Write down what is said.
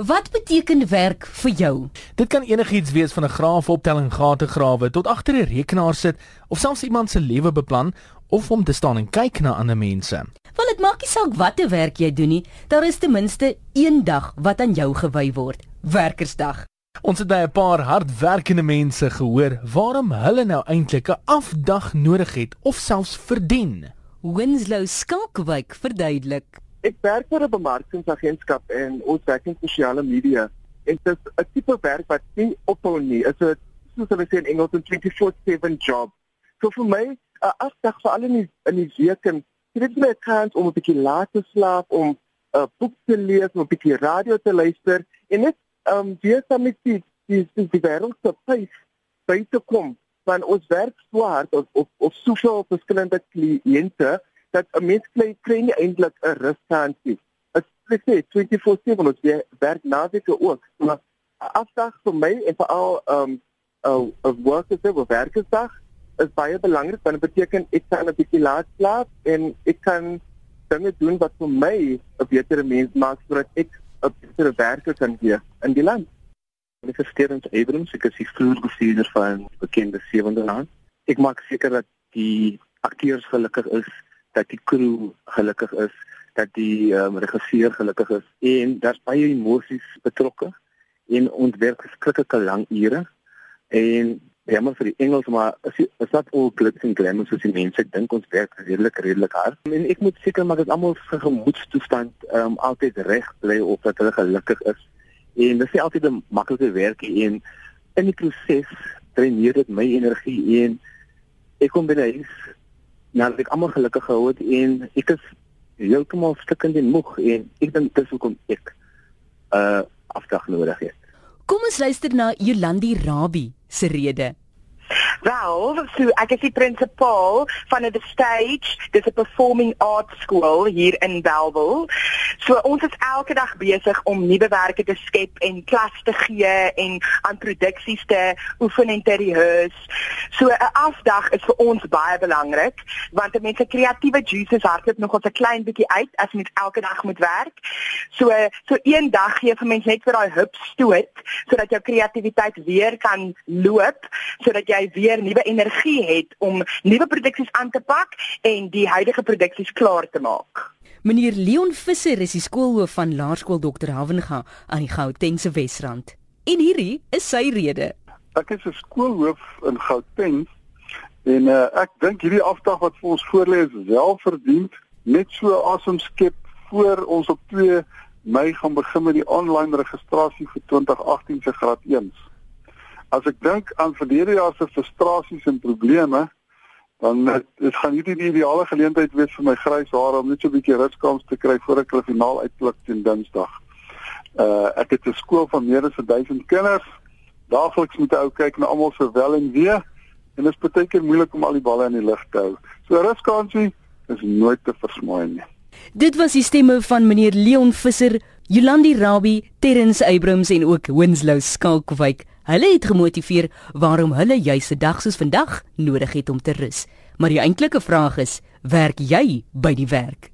Wat beteken werk vir jou? Dit kan enigiets wees van 'n graafoptelling, gate grawe tot agter 'n rekenaar sit of selfs iemand se lewe beplan of om te staan en kyk na ander mense. Want dit maak nie saak watter werk jy doen nie, daar is ten minste een dag wat aan jou gewy word, Werkersdag. Ons het by 'n paar hardwerkende mense gehoor waarom hulle nou eintlik 'n afdag nodig het of selfs verdien. Winslow Skalkwyk verduidelik. Ek werk vir 'n bemarkingsagentskap en ons werk in sosiale media. En dit is 'n tipe werk wat nie ophou nie. Dit is 'n soos hulle sê in Engels 'n 24/7 job. So vir my, 'n afdag vir al in die, in die week en dit is my kans om 'n bietjie laat te slaap, om 'n uh, boek te lees, om 'n bietjie radio te luister en net um, weer saam met die die die, die wêreld te face by te kom. Want ons werk so hard op op, soveel verskillende kliënte dat 'n mens kry kry nie eintlik 'n. As jy sê 24/7 ons werk naweke ook. Maar afdag vir my en vir al ehm um, 'n workers of werkersdag is baie belangrik want dit beteken ek kan 'n bietjie laat slaap en ek kan dinge doen wat vir my 'n beter mens maak sodat ek 'n beter werker kan wees in die land. Ek is Sterns Abrams, ek is die vloerbestuurder van bekende Sewende Land. Ek maak seker dat die akteurs gelukkig is dat die crew gelukkig is, dat die um, regisseur gelukkig is en daar's baie emosies betrokke en ons werk skrikkelike lang ure en ja maar vir die Engels maar is is dat al glitz en glamour soos die mense dink ons werk redelik redelik hard. En ek moet seker maak dat almal se gemoedstoestand um, altyd reg bly of dat hulle gelukkig is en dit is altyd 'n maklike werk en in die proses dreineer dit my energie en ek kom by die huis nadat ek almal gelukkig gehou het en ek is heeltemal stikkend en moeg en ek dink dis hoekom ek uh, afdag nodig het. Kom ons luister na Jolandi Rabie se rede. Wel, so ek is die prinsipaal van 'n stage, dis 'n performing arts school hier in Bellville. So ons is elke dag besig om nuwe werke te skep en klas te gee en aan produksies te oefen en te rehearse. So 'n afdag is vir ons baie belangrik want mense kreatiewe juices hardloop nog ons 'n klein bietjie uit as mens elke dag moet werk. So so een dag gee vir mense net vir daai hup stoot sodat jou kreatiwiteit weer kan loop sodat jy jy weer nuwe energie het om nuwe produksies aan te pak en die huidige produksies klaar te maak. Meneer Leon Visser is die skoolhoof van Laerskool Dr. Havenga aan die Gautengse Wesrand. En hierdie is sy rede. Ek is 'n skoolhoof in Gauteng en uh, ek dink hierdie afdag wat vir ons voorlê is wel verdiend net so asem skep voor ons op 2 Mei gaan begin met die aanlyn registrasie vir 2018 se graad 1s as ek dink aan verlede jaar se frustrasies en probleme, dan dit gaan hierdie die ideale geleentheid wees vir my grys hare om net so 'n bietjie ruskans te kry voor ek hulle finaal uitklik teen Dinsdag. Uh ek het 'n skool van meer as 1000 kinders. Daagliks moet ou kyk na almal se wel en wee en dit is baie keer moeilik om al die balle in die lug te hou. So ruskansie is nooit te versmaai nie. Dit was die stemme van meneer Leon Visser, Jolandi Rabie, Terrence Abrams en ook Winslow Skalkwyk. Hulle het gemotiveer waarom hulle juis 'n dag soos vandag nodig het om te rus. Maar die eintlike vraag is, werk jy by die werk?